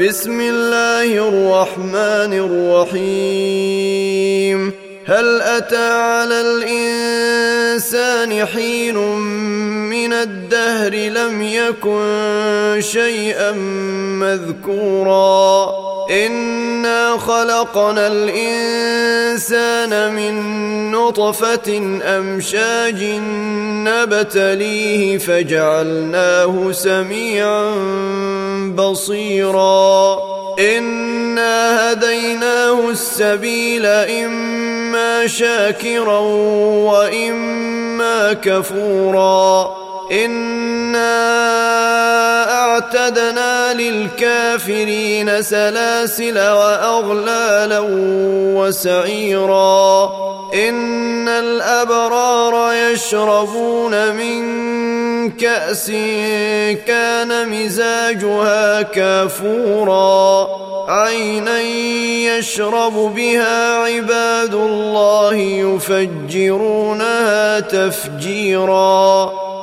بسم الله الرحمن الرحيم. هل أتى على الإنسان حين الدهر لم يكن شيئا مذكورا. إنا خلقنا الإنسان من نطفة أمشاج نبتليه فجعلناه سميعا بصيرا. إنا هديناه السبيل إما شاكرا وإما كفورا. إنا أعتدنا للكافرين سلاسل وأغلالا وسعيرا إن الأبرار يشربون من كأس كان مزاجها كافورا عينا يشرب بها عباد الله يفجرونها تفجيرا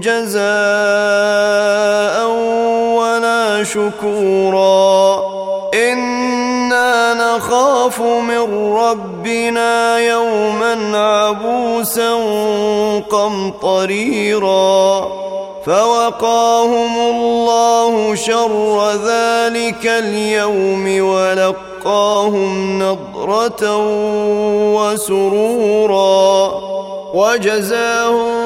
جزاء ولا شكورا. إنا نخاف من ربنا يوما عبوسا قمطريرا. فوقاهم الله شر ذلك اليوم ولقاهم نضرة وسرورا. وجزاهم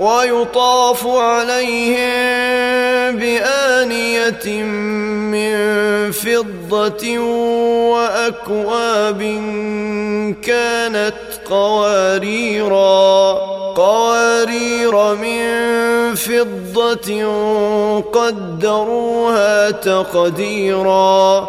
ويطاف عليهم بآنية من فضة وأكواب كانت قواريرا قوارير من فضة قدروها تقديرا.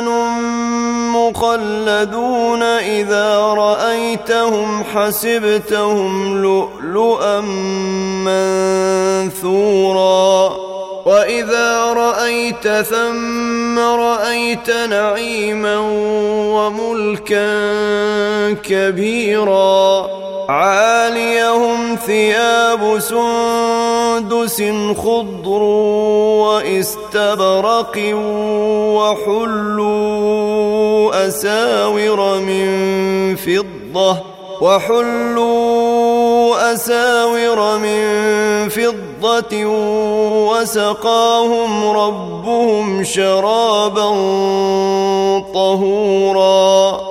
مخلدون إذا رأيتهم حسبتهم لؤلؤا منثورا. وإذا رأيت ثم رأيت نعيما وملكا كبيرا. عاليهم ثياب سندس خضر واستبرق وحلوا أساور من فضة وحلوا أساور من فضة وسقاهم ربهم شرابا طهورا.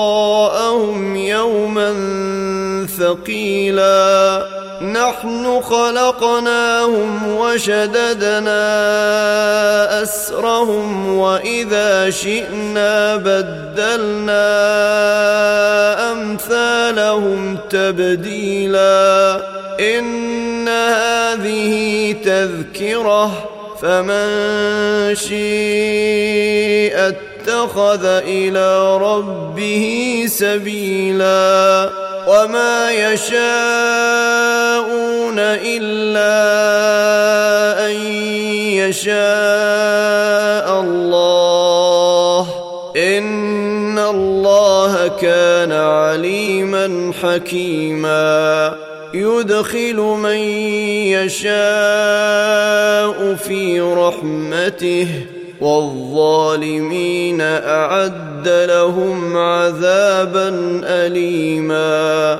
ثقيلا نحن خلقناهم وشددنا أسرهم وإذا شئنا بدلنا أمثالهم تبديلا إن هذه تذكرة فمن شيء اتخذ إلى ربه سبيلا وما يشاءون الا ان يشاء الله ان الله كان عليما حكيما يدخل من يشاء في رحمته والظالمين أعد لهم عذابا اليما